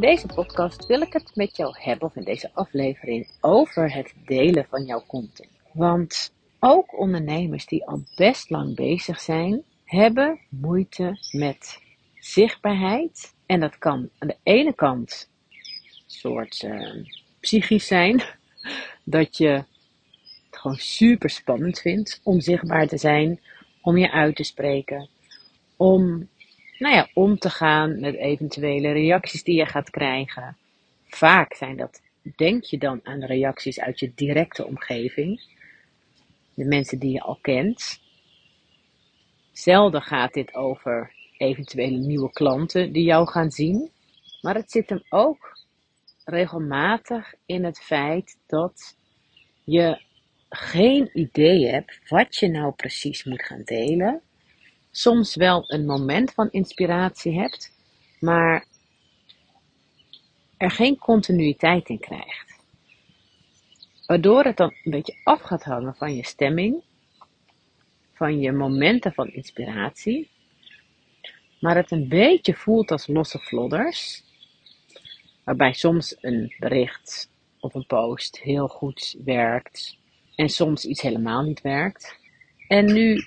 In deze podcast wil ik het met jou hebben, of in deze aflevering, over het delen van jouw content. Want ook ondernemers die al best lang bezig zijn, hebben moeite met zichtbaarheid. En dat kan aan de ene kant een soort uh, psychisch zijn, dat je het gewoon super spannend vindt om zichtbaar te zijn, om je uit te spreken, om nou ja, om te gaan met eventuele reacties die je gaat krijgen. Vaak zijn dat, denk je dan aan reacties uit je directe omgeving, de mensen die je al kent. Zelden gaat dit over eventuele nieuwe klanten die jou gaan zien, maar het zit hem ook regelmatig in het feit dat je geen idee hebt wat je nou precies moet gaan delen soms wel een moment van inspiratie hebt, maar er geen continuïteit in krijgt. Waardoor het dan een beetje af gaat hangen van je stemming, van je momenten van inspiratie, maar het een beetje voelt als losse vlodders, waarbij soms een bericht of een post heel goed werkt en soms iets helemaal niet werkt. En nu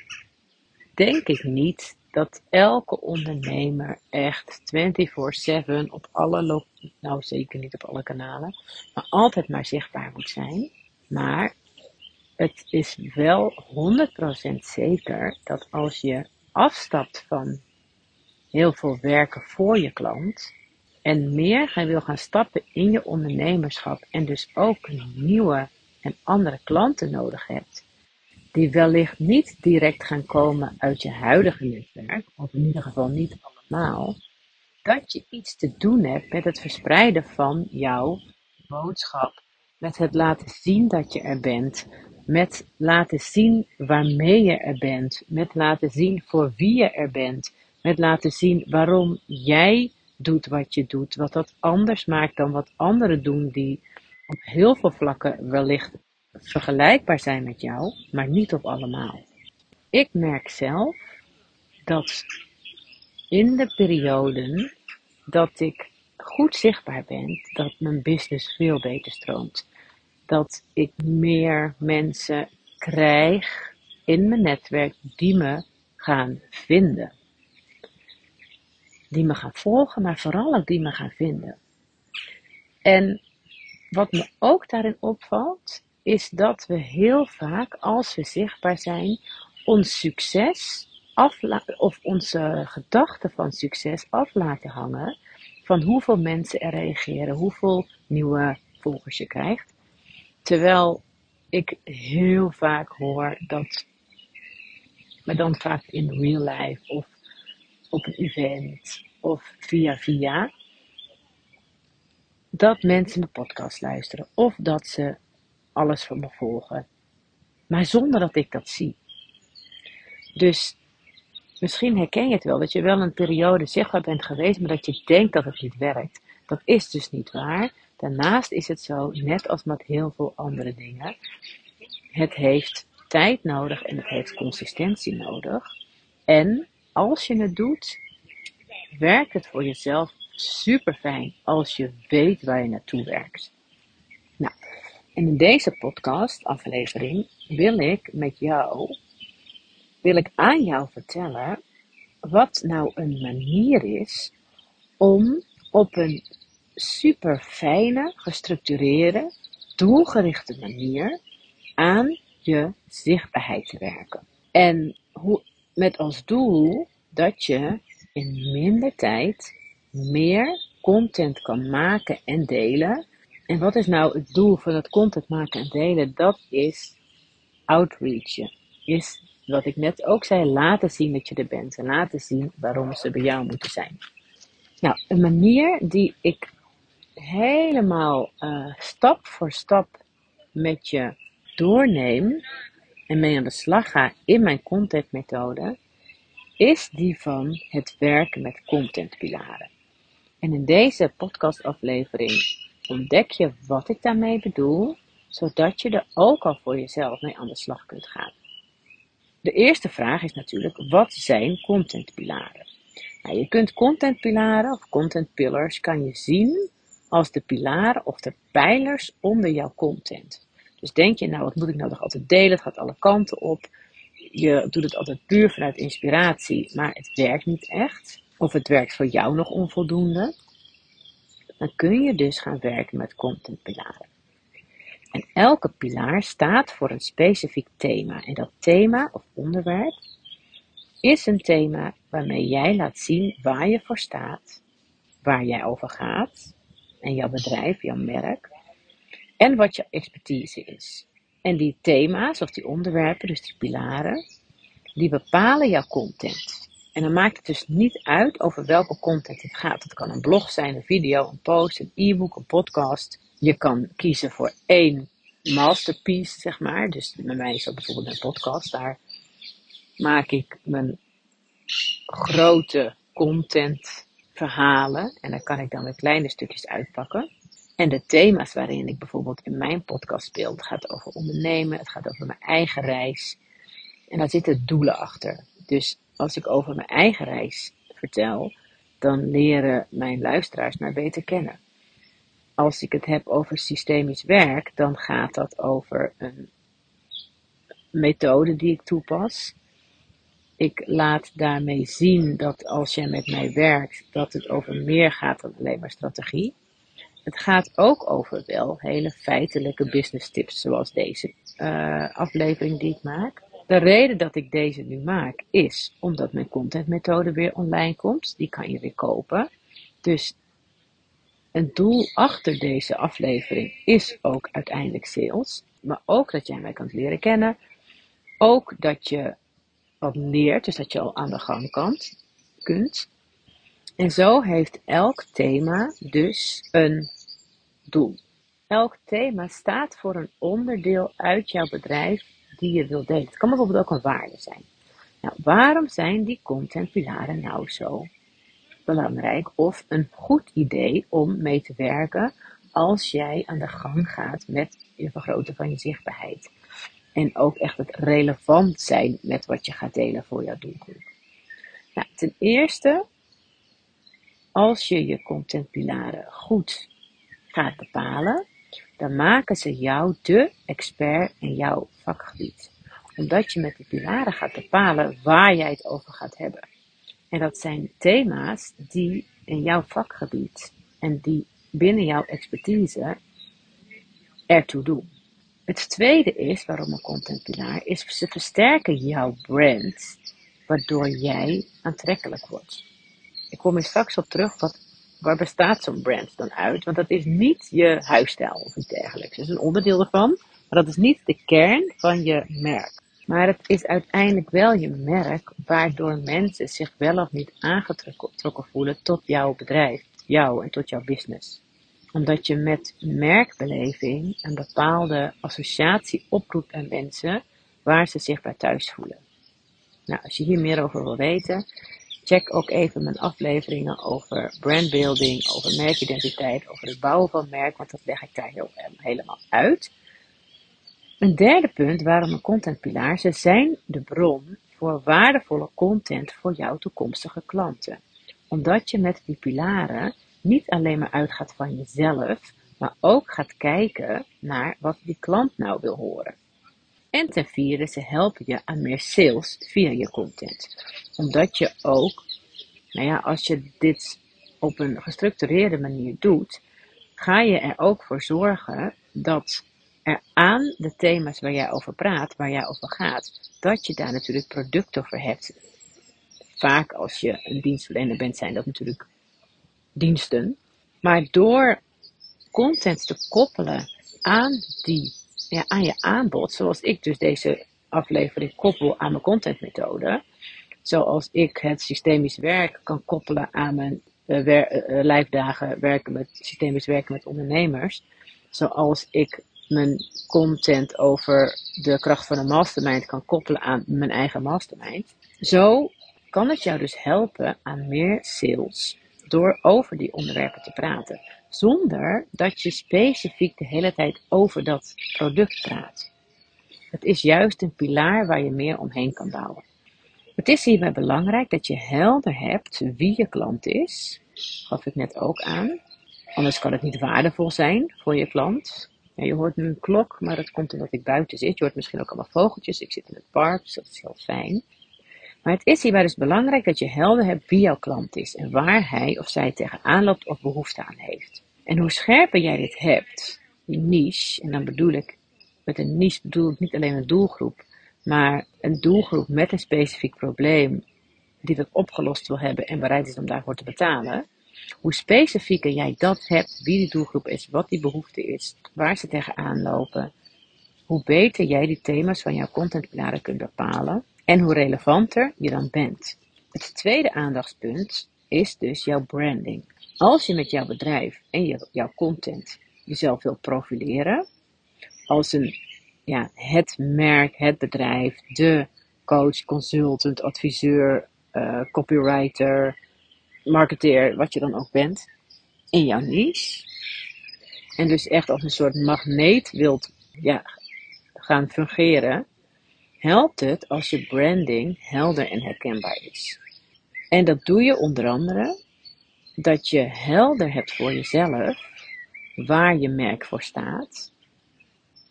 denk ik niet dat elke ondernemer echt 24/7 op alle, nou zeker niet op alle kanalen, maar altijd maar zichtbaar moet zijn. Maar het is wel 100% zeker dat als je afstapt van heel veel werken voor je klant en meer wil gaan stappen in je ondernemerschap en dus ook nieuwe en andere klanten nodig hebt, die wellicht niet direct gaan komen uit je huidige netwerk, of in ieder geval niet allemaal, dat je iets te doen hebt met het verspreiden van jouw boodschap. Met het laten zien dat je er bent. Met laten zien waarmee je er bent. Met laten zien voor wie je er bent. Met laten zien waarom jij doet wat je doet. Wat dat anders maakt dan wat anderen doen die op heel veel vlakken wellicht vergelijkbaar zijn met jou, maar niet op allemaal. Ik merk zelf dat in de perioden dat ik goed zichtbaar ben, dat mijn business veel beter stroomt. Dat ik meer mensen krijg in mijn netwerk die me gaan vinden. Die me gaan volgen, maar vooral ook die me gaan vinden. En wat me ook daarin opvalt, is dat we heel vaak, als we zichtbaar zijn, ons succes of onze gedachten van succes af laten hangen van hoeveel mensen er reageren, hoeveel nieuwe volgers je krijgt. Terwijl ik heel vaak hoor dat, maar dan vaak in real life of op een event of via via, dat mensen mijn podcast luisteren of dat ze alles van me volgen. Maar zonder dat ik dat zie. Dus misschien herken je het wel, dat je wel een periode zichtbaar bent geweest, maar dat je denkt dat het niet werkt. Dat is dus niet waar. Daarnaast is het zo, net als met heel veel andere dingen, het heeft tijd nodig en het heeft consistentie nodig. En als je het doet, werkt het voor jezelf super fijn als je weet waar je naartoe werkt. En in deze podcast aflevering wil ik met jou, wil ik aan jou vertellen wat nou een manier is om op een super fijne, gestructureerde, doelgerichte manier aan je zichtbaarheid te werken. En hoe, met als doel dat je in minder tijd meer content kan maken en delen en wat is nou het doel van het content maken en delen? Dat is outreachen. Is wat ik net ook zei, laten zien dat je er bent. En laten zien waarom ze bij jou moeten zijn. Nou, een manier die ik helemaal uh, stap voor stap met je doorneem en mee aan de slag ga in mijn contentmethode, is die van het werken met contentpilaren. En in deze podcastaflevering ontdek je wat ik daarmee bedoel, zodat je er ook al voor jezelf mee aan de slag kunt gaan. De eerste vraag is natuurlijk, wat zijn contentpilaren? Nou, je kunt contentpilaren of content pillars kan je zien als de pilaren of de pijlers onder jouw content. Dus denk je, nou wat moet ik nou nog altijd delen? Het gaat alle kanten op. Je doet het altijd puur vanuit inspiratie, maar het werkt niet echt. Of het werkt voor jou nog onvoldoende. Dan kun je dus gaan werken met contentpilaren. En elke pilaar staat voor een specifiek thema. En dat thema of onderwerp is een thema waarmee jij laat zien waar je voor staat, waar jij over gaat en jouw bedrijf, jouw merk en wat je expertise is. En die thema's of die onderwerpen, dus die pilaren, die bepalen jouw content. En dan maakt het dus niet uit over welke content het gaat. Het kan een blog zijn, een video, een post, een e-book, een podcast. Je kan kiezen voor één masterpiece, zeg maar. Dus bij mij is dat bijvoorbeeld een podcast. Daar maak ik mijn grote content verhalen. En daar kan ik dan weer kleine stukjes uitpakken. En de thema's waarin ik bijvoorbeeld in mijn podcast speel, het gaat over ondernemen, het gaat over mijn eigen reis. En daar zitten doelen achter. Dus als ik over mijn eigen reis vertel, dan leren mijn luisteraars mij beter kennen. Als ik het heb over systemisch werk, dan gaat dat over een methode die ik toepas. Ik laat daarmee zien dat als jij met mij werkt, dat het over meer gaat dan alleen maar strategie. Het gaat ook over wel hele feitelijke business tips, zoals deze uh, aflevering die ik maak. De reden dat ik deze nu maak is omdat mijn contentmethode weer online komt. Die kan je weer kopen. Dus een doel achter deze aflevering is ook uiteindelijk sales. Maar ook dat jij mij kunt leren kennen. Ook dat je wat leert, dus dat je al aan de gang kan, kunt. En zo heeft elk thema dus een doel. Elk thema staat voor een onderdeel uit jouw bedrijf die je wilt delen. Het kan bijvoorbeeld ook een waarde zijn. Nou, waarom zijn die contentpilaren nou zo belangrijk of een goed idee om mee te werken als jij aan de gang gaat met je vergroten van je zichtbaarheid? En ook echt het relevant zijn met wat je gaat delen voor jouw doelgroep. Nou, ten eerste, als je je contentpilaren goed gaat bepalen, dan maken ze jou de expert in jouw vakgebied. Omdat je met die pilaren gaat bepalen waar jij het over gaat hebben. En dat zijn thema's die in jouw vakgebied en die binnen jouw expertise ertoe doen. Het tweede is, waarom een contentpilaar, is ze versterken jouw brand, waardoor jij aantrekkelijk wordt. Ik kom er straks op terug, wat, waar bestaat zo'n brand dan uit? Want dat is niet je huisstijl of iets dergelijks. Dat is een onderdeel ervan, maar dat is niet de kern van je merk. Maar het is uiteindelijk wel je merk waardoor mensen zich wel of niet aangetrokken voelen tot jouw bedrijf, jou en tot jouw business omdat je met merkbeleving een bepaalde associatie oproept aan mensen waar ze zich bij thuis voelen. Nou, als je hier meer over wil weten, check ook even mijn afleveringen over brandbuilding, over merkidentiteit, over het bouwen van merk, want dat leg ik daar heel, helemaal uit. Een derde punt waarom een contentpilaar, ze zijn de bron voor waardevolle content voor jouw toekomstige klanten. Omdat je met die pilaren niet alleen maar uitgaat van jezelf, maar ook gaat kijken naar wat die klant nou wil horen. En ten vierde, ze helpen je aan meer sales via je content. Omdat je ook, nou ja, als je dit op een gestructureerde manier doet, ga je er ook voor zorgen dat er aan de thema's waar jij over praat, waar jij over gaat, dat je daar natuurlijk producten voor hebt. Vaak als je een dienstverlener bent, zijn dat natuurlijk diensten. Maar door content te koppelen aan, die, ja, aan je aanbod, zoals ik dus deze aflevering koppel aan mijn contentmethode, zoals ik het systemisch werk kan koppelen aan mijn uh, lijfdagen werken met systemisch werken met ondernemers, zoals ik mijn content over de kracht van een mastermind kan koppelen aan mijn eigen mastermind. Zo kan het jou dus helpen aan meer sales door over die onderwerpen te praten, zonder dat je specifiek de hele tijd over dat product praat. Het is juist een pilaar waar je meer omheen kan bouwen. Het is hierbij belangrijk dat je helder hebt wie je klant is. Gaf ik net ook aan. Anders kan het niet waardevol zijn voor je klant. Ja, je hoort nu een klok, maar dat komt omdat ik buiten zit. Je hoort misschien ook allemaal vogeltjes. Ik zit in het park, dus dat is heel fijn. Maar het is hierbij dus belangrijk dat je helder hebt wie jouw klant is en waar hij of zij tegenaan loopt of behoefte aan heeft. En hoe scherper jij dit hebt, die niche, en dan bedoel ik, met een niche bedoel ik niet alleen een doelgroep, maar een doelgroep met een specifiek probleem die dat opgelost wil hebben en bereid is om daarvoor te betalen. Hoe specifieker jij dat hebt, wie die doelgroep is, wat die behoefte is, waar ze tegenaan lopen, hoe beter jij die thema's van jouw contentpilaren kunt bepalen en hoe relevanter je dan bent. Het tweede aandachtspunt is dus jouw branding. Als je met jouw bedrijf en jouw content jezelf wil profileren als een, ja, het merk, het bedrijf, de coach, consultant, adviseur, uh, copywriter, marketeer, wat je dan ook bent, in jouw niche. En dus echt als een soort magneet wilt ja, gaan fungeren, helpt het als je branding helder en herkenbaar is. En dat doe je onder andere dat je helder hebt voor jezelf waar je merk voor staat.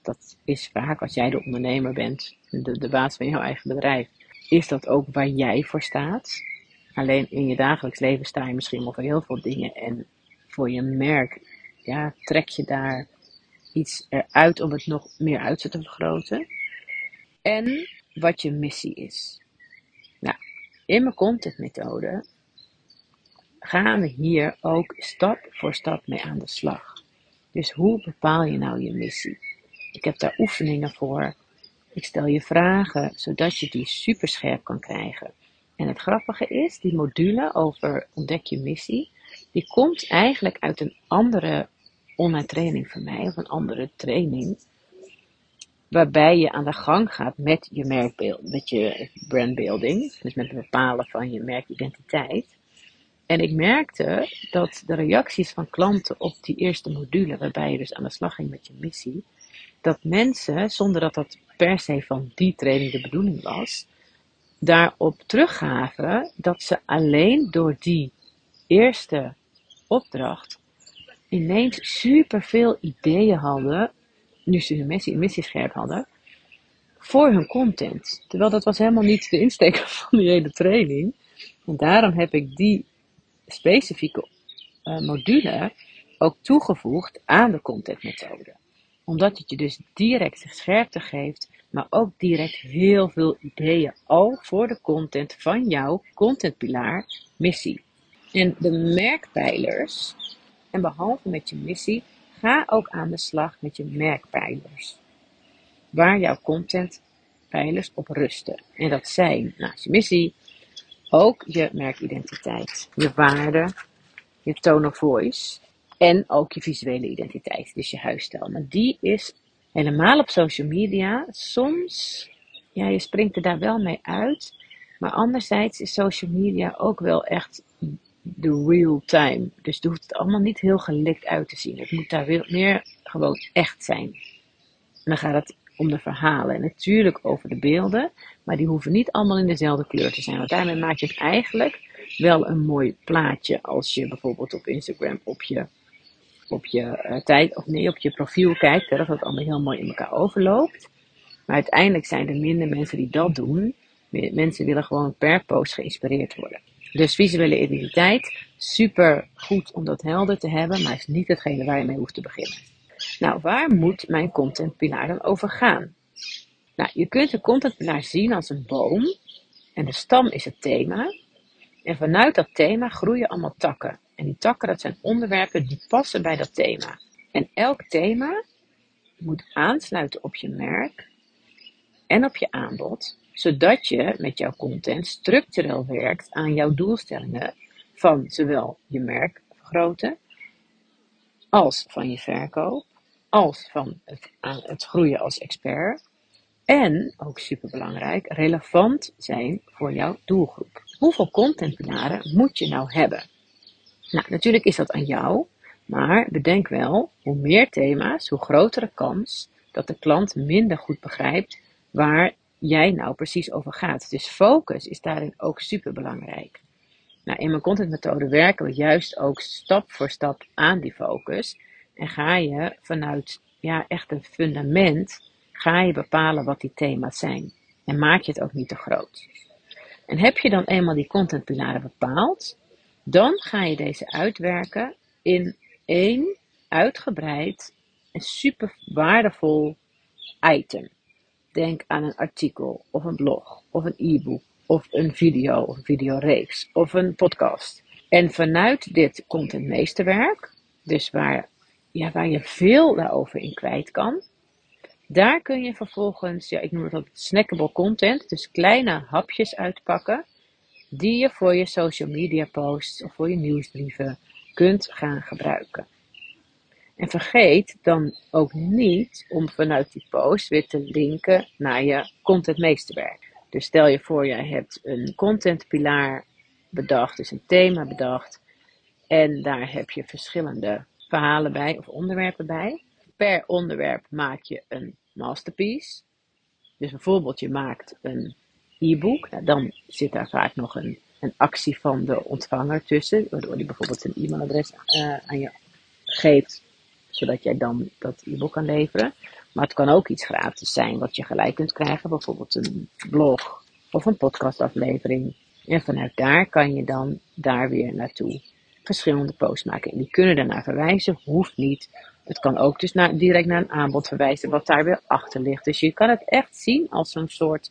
Dat is vaak als jij de ondernemer bent, de, de baas van jouw eigen bedrijf, is dat ook waar jij voor staat. Alleen in je dagelijks leven sta je misschien wel voor heel veel dingen en voor je merk ja, trek je daar iets eruit om het nog meer uit te vergroten. En wat je missie is. Nou, in mijn contentmethode gaan we hier ook stap voor stap mee aan de slag. Dus hoe bepaal je nou je missie? Ik heb daar oefeningen voor. Ik stel je vragen, zodat je die super scherp kan krijgen. En het grappige is, die module over ontdek je missie, die komt eigenlijk uit een andere online training van mij, of een andere training, waarbij je aan de gang gaat met je merkbeeld, met je brandbuilding, dus met het bepalen van je merkidentiteit. En ik merkte dat de reacties van klanten op die eerste module, waarbij je dus aan de slag ging met je missie, dat mensen, zonder dat dat per se van die training de bedoeling was, daarop teruggaven dat ze alleen door die eerste opdracht ineens superveel ideeën hadden, nu ze hun missie, missie scherp hadden, voor hun content. Terwijl dat was helemaal niet de insteek van die hele training. En daarom heb ik die specifieke uh, module ook toegevoegd aan de contentmethode. Omdat het je dus direct scherpte geeft, maar ook direct heel veel ideeën al voor de content van jouw contentpilaar missie. En de merkpijlers, en behalve met je missie, ga ook aan de slag met je merkpijlers. Waar jouw contentpijlers op rusten. En dat zijn naast je missie, ook je merkidentiteit, je waarde, je tone of voice en ook je visuele identiteit, dus je huisstijl. Maar die is helemaal op social media soms, ja, je springt er daar wel mee uit, maar anderzijds is social media ook wel echt de real time. Dus het hoeft het allemaal niet heel gelikt uit te zien. Het moet daar meer gewoon echt zijn. En dan gaat het om de verhalen. En natuurlijk over de beelden, maar die hoeven niet allemaal in dezelfde kleur te zijn. Want daarmee maak je het eigenlijk wel een mooi plaatje als je bijvoorbeeld op Instagram op je, op je uh, tijd, of nee, op je profiel kijkt, hè, dat het allemaal heel mooi in elkaar overloopt. Maar uiteindelijk zijn er minder mensen die dat doen. Mensen willen gewoon per post geïnspireerd worden. Dus visuele identiteit, super goed om dat helder te hebben, maar is niet hetgene waar je mee hoeft te beginnen. Nou, waar moet mijn contentpilaar dan over gaan? Nou, je kunt de contentpilaar zien als een boom en de stam is het thema. En vanuit dat thema groeien allemaal takken. En die takken, dat zijn onderwerpen die passen bij dat thema. En elk thema moet aansluiten op je merk en op je aanbod, zodat je met jouw content structureel werkt aan jouw doelstellingen van zowel je merk vergroten als van je verkoop als van het, het groeien als expert. En, ook superbelangrijk, relevant zijn voor jouw doelgroep. Hoeveel contentpilaren moet je nou hebben? Nou, natuurlijk is dat aan jou, maar bedenk wel, hoe meer thema's, hoe grotere kans dat de klant minder goed begrijpt waar jij nou precies over gaat. Dus focus is daarin ook super belangrijk. Nou, in mijn contentmethode werken we juist ook stap voor stap aan die focus. En ga je vanuit ja, echt een fundament, ga je bepalen wat die thema's zijn. En maak je het ook niet te groot. En heb je dan eenmaal die contentpilaren bepaald, dan ga je deze uitwerken in één uitgebreid en super waardevol item. Denk aan een artikel of een blog of een e-book of een video of een videoreeks of een podcast. En vanuit dit contentmeesterwerk, dus waar, ja, waar je veel daarover in kwijt kan, daar kun je vervolgens, ja, ik noem het snackable content, dus kleine hapjes uitpakken, die je voor je social media posts of voor je nieuwsbrieven kunt gaan gebruiken. En vergeet dan ook niet om vanuit die post weer te linken naar je contentmeesterwerk. Dus stel je voor, jij hebt een contentpilaar bedacht, dus een thema bedacht. En daar heb je verschillende verhalen bij of onderwerpen bij. Per onderwerp maak je een masterpiece. Dus bijvoorbeeld je maakt een e-book. Nou, dan zit daar vaak nog een, een actie van de ontvanger tussen. Waardoor die bijvoorbeeld een e-mailadres uh, aan je geeft. Zodat jij dan dat e-book kan leveren. Maar het kan ook iets gratis zijn wat je gelijk kunt krijgen. Bijvoorbeeld een blog of een podcastaflevering. En vanuit daar kan je dan daar weer naartoe verschillende posts maken. En die kunnen daarna verwijzen, hoeft niet. Het kan ook dus naar, direct naar een aanbod verwijzen wat daar weer achter ligt. Dus je kan het echt zien als een soort,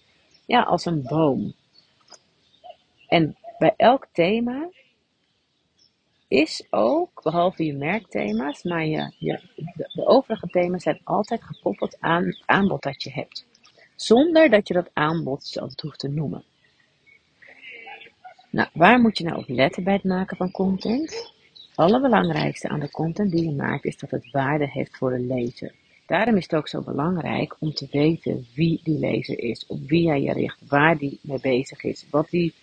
ja, als een boom. En bij elk thema is ook, behalve je merkthema's, maar je, de, overige thema's zijn altijd gekoppeld aan het aanbod dat je hebt. Zonder dat je dat aanbod zelf hoeft te noemen. Nou, waar moet je nou op letten bij het maken van content? Het allerbelangrijkste aan de content die je maakt is dat het waarde heeft voor de lezer. Daarom is het ook zo belangrijk om te weten wie die lezer is, op wie hij je richt, waar die mee bezig is, wat, die,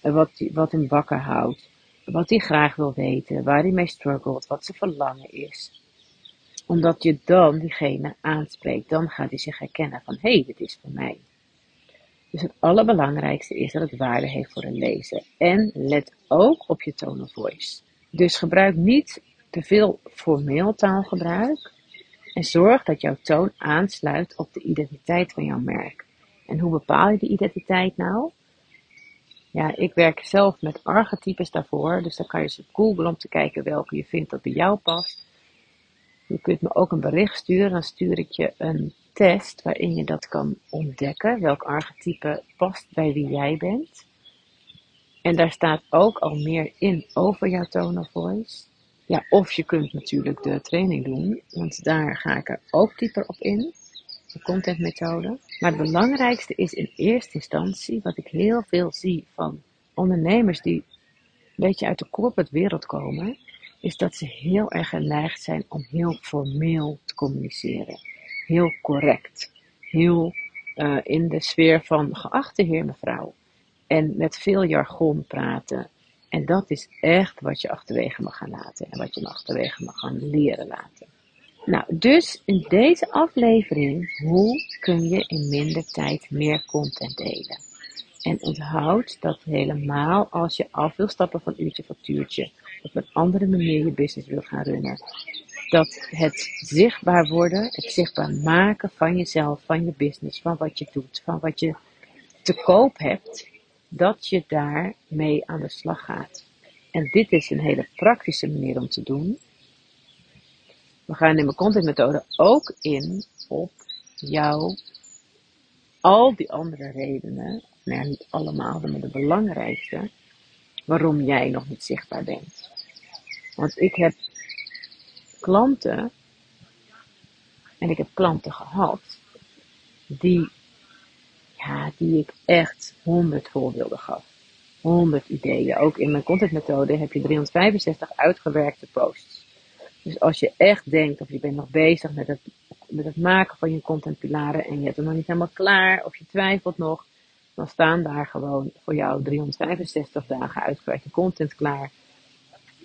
wat, die, wat hem wakker houdt, wat hij graag wil weten, waar hij mee struggelt, wat zijn verlangen is. Omdat je dan diegene aanspreekt, dan gaat hij zich herkennen van hé, hey, dit is voor mij. Dus het allerbelangrijkste is dat het waarde heeft voor een lezer. En let ook op je tone of voice. Dus gebruik niet te veel formeel taalgebruik. En zorg dat jouw toon aansluit op de identiteit van jouw merk. En hoe bepaal je die identiteit nou? Ja, ik werk zelf met archetypes daarvoor. Dus dan kan je ze googlen om te kijken welke je vindt dat bij jou past. Je kunt me ook een bericht sturen. Dan stuur ik je een test waarin je dat kan ontdekken. Welk archetype past bij wie jij bent. En daar staat ook al meer in over jouw tone of voice. Ja, of je kunt natuurlijk de training doen, want daar ga ik er ook dieper op in. De contentmethode. Maar het belangrijkste is in eerste instantie, wat ik heel veel zie van ondernemers die een beetje uit de corporate wereld komen, is dat ze heel erg geneigd zijn om heel formeel te communiceren. Heel correct. Heel uh, in de sfeer van geachte heer mevrouw. En met veel jargon praten. En dat is echt wat je achterwege mag gaan laten. En wat je achterwege mag gaan leren laten. Nou, dus in deze aflevering, hoe kun je in minder tijd meer content delen? En onthoud dat helemaal als je af wil stappen van uurtje factuurtje, op een andere manier je business wil gaan runnen, dat het zichtbaar worden, het zichtbaar maken van jezelf, van je business, van wat je doet, van wat je te koop hebt, dat je daarmee aan de slag gaat. En dit is een hele praktische manier om te doen. We gaan in mijn contentmethode ook in op jouw al die andere redenen, nou niet allemaal, maar de belangrijkste, waarom jij nog niet zichtbaar bent. Want ik heb klanten, en ik heb klanten gehad, die, ja, die ik echt honderd voorbeelden gaf. 100 ideeën. Ook in mijn contentmethode heb je 365 uitgewerkte posts. Dus als je echt denkt of je bent nog bezig met het, met het maken van je contentpilaren en je hebt hem nog niet helemaal klaar of je twijfelt nog, dan staan daar gewoon voor jou 365 dagen uitgewerkte content klaar 100%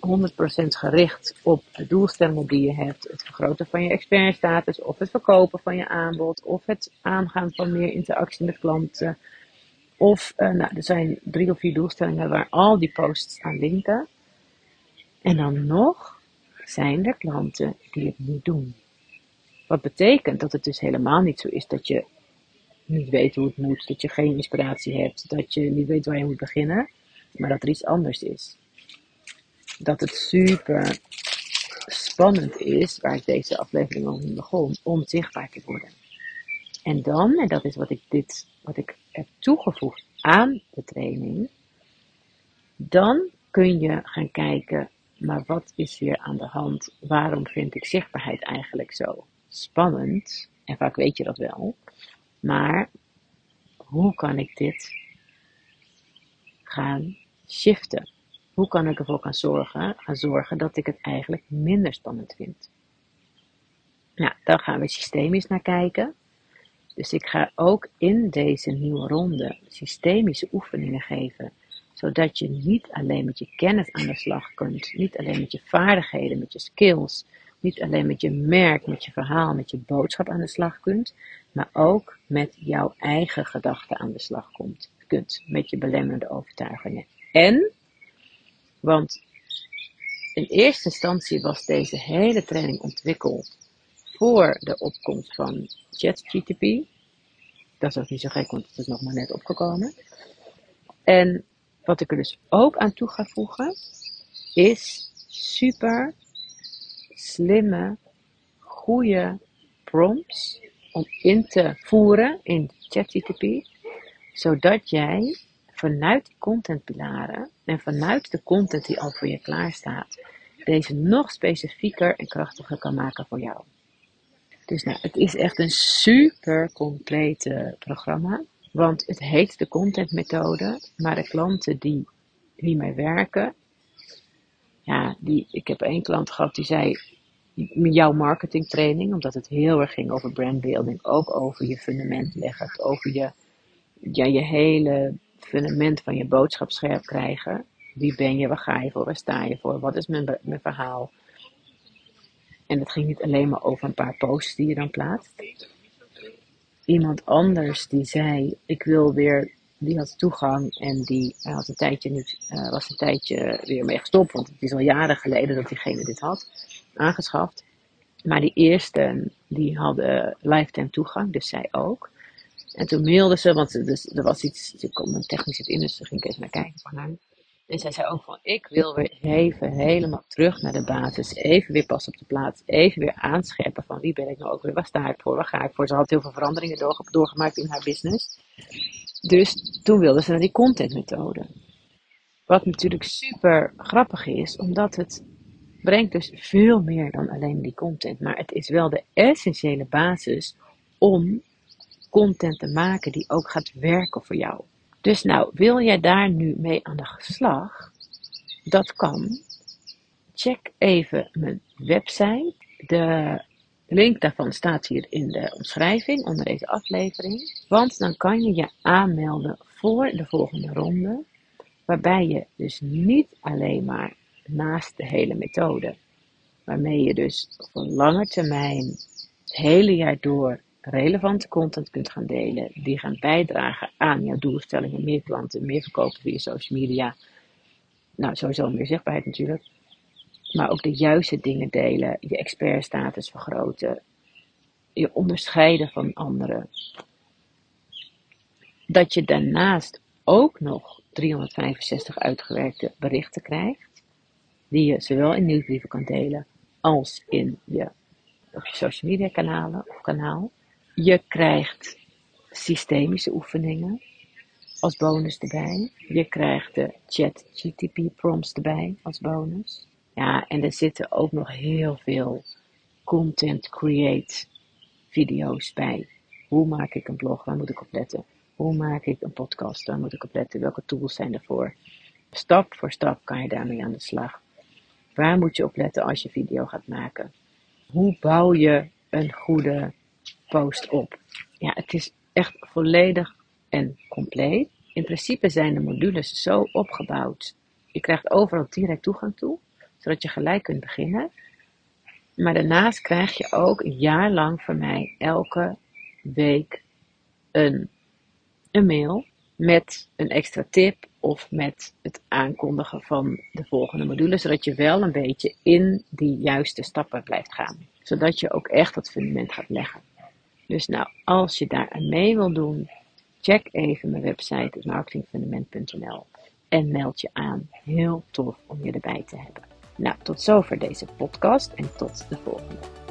gericht op de doelstellingen die je hebt. Het vergroten van je expertstatus, of het verkopen van je aanbod, of het aangaan van meer interactie met klanten. Of, uh, nou, er zijn drie of vier doelstellingen waar al die posts aan linken. En dan nog zijn er klanten die het niet doen. Wat betekent dat het dus helemaal niet zo is dat je niet weet hoe het moet, dat je geen inspiratie hebt, dat je niet weet waar je moet beginnen, maar dat er iets anders is. Dat het super spannend is, waar ik deze aflevering over begon, om zichtbaar te worden. En dan, en dat is wat ik, dit, wat ik heb toegevoegd aan de training, dan kun je gaan kijken, maar wat is hier aan de hand? Waarom vind ik zichtbaarheid eigenlijk zo spannend? En vaak weet je dat wel. Maar hoe kan ik dit gaan shiften? Hoe kan ik ervoor gaan zorgen, gaan zorgen dat ik het eigenlijk minder spannend vind? Nou, daar gaan we systemisch naar kijken. Dus ik ga ook in deze nieuwe ronde systemische oefeningen geven, zodat je niet alleen met je kennis aan de slag kunt, niet alleen met je vaardigheden, met je skills, niet alleen met je merk, met je verhaal, met je boodschap aan de slag kunt, maar ook met jouw eigen gedachten aan de slag komt, kunt, met je belemmerende overtuigingen. En, want in eerste instantie was deze hele training ontwikkeld voor de opkomst van ChatGTP. Dat is ook niet zo gek, want het is nog maar net opgekomen. En wat ik er dus ook aan toe ga voegen, is super slimme, goede prompts om in te voeren in ChatGTP, zodat jij vanuit die contentpilaren en vanuit de content die al voor je klaar staat, deze nog specifieker en krachtiger kan maken voor jou. Dus nou, het is echt een super complete programma. Want het heet de contentmethode, maar de klanten die hiermee werken, ja, die, ik heb één klant gehad die zei, jouw marketingtraining, omdat het heel erg ging over brandbuilding, ook over je fundament leggen, over je, ja, je hele fundament van je boodschap scherp krijgen. Wie ben je, waar ga je voor, waar sta je voor, wat is mijn, mijn verhaal? En het ging niet alleen maar over een paar posts die je dan plaatst. Iemand anders die zei, ik wil weer, die had toegang en die had een tijdje niet, uh, was een tijdje weer mee gestopt, want het is al jaren geleden dat diegene dit had aangeschaft. Maar die eerste, die hadden lifetime toegang, dus zij ook. En toen mailde ze, want dus, er was iets, ze kon technisch het in, dus ging ik even naar kijken van haar. En zij zei ook van, ik wil weer even helemaal terug naar de basis. Even weer pas op de plaats. Even weer aanscherpen van wie ben ik nou ook weer. Waar sta ik voor? Waar ga ik voor? Ze had heel veel veranderingen doorgemaakt in haar business. Dus toen wilde ze naar die contentmethode. Wat natuurlijk super grappig is, omdat het brengt dus veel meer dan alleen die content. Maar het is wel de essentiële basis om content te maken die ook gaat werken voor jou. Dus nou, wil jij daar nu mee aan de slag? Dat kan. Check even mijn website. De link daarvan staat hier in de omschrijving onder deze aflevering. Want dan kan je je aanmelden voor de volgende ronde. Waarbij je dus niet alleen maar naast de hele methode. Waarmee je dus een lange termijn, het hele jaar door, relevante content kunt gaan delen. Die gaan bijdragen aan jouw doelstellingen. Meer klanten, meer verkopen via social media. Nou, sowieso meer zichtbaarheid natuurlijk. Maar ook de juiste dingen delen. Je expertstatus vergroten. Je onderscheiden van anderen. Dat je daarnaast ook nog 365 uitgewerkte berichten krijgt die je zowel in nieuwsbrieven kan delen als in je, op je social media kanalen of kanaal. Je krijgt systemische oefeningen als bonus erbij. Je krijgt de chat GTP prompts erbij als bonus. Ja, en er zitten ook nog heel veel content create video's bij. Hoe maak ik een blog? Waar moet ik op letten? Hoe maak ik een podcast? Waar moet ik op letten? Welke tools zijn ervoor? Stap voor stap kan je daarmee aan de slag. Waar moet je op letten als je video gaat maken? Hoe bouw je een goede post op? Ja, het is echt volledig en compleet. In principe zijn de modules zo opgebouwd. Je krijgt overal direct toegang toe. zodat je gelijk kunt beginnen. Maar daarnaast krijg je ook een jaar lang van mij elke week een, een mail met een extra tip of met het aankondigen van de volgende module, zodat je wel een beetje in die juiste stappen blijft gaan. Zodat je ook echt dat fundament gaat leggen. Dus nou, als je daar aan mee wil doen, check even mijn website, marketingfundament.nl en meld je aan. Heel tof om je erbij te hebben. Nou, tot zover deze podcast en tot de volgende.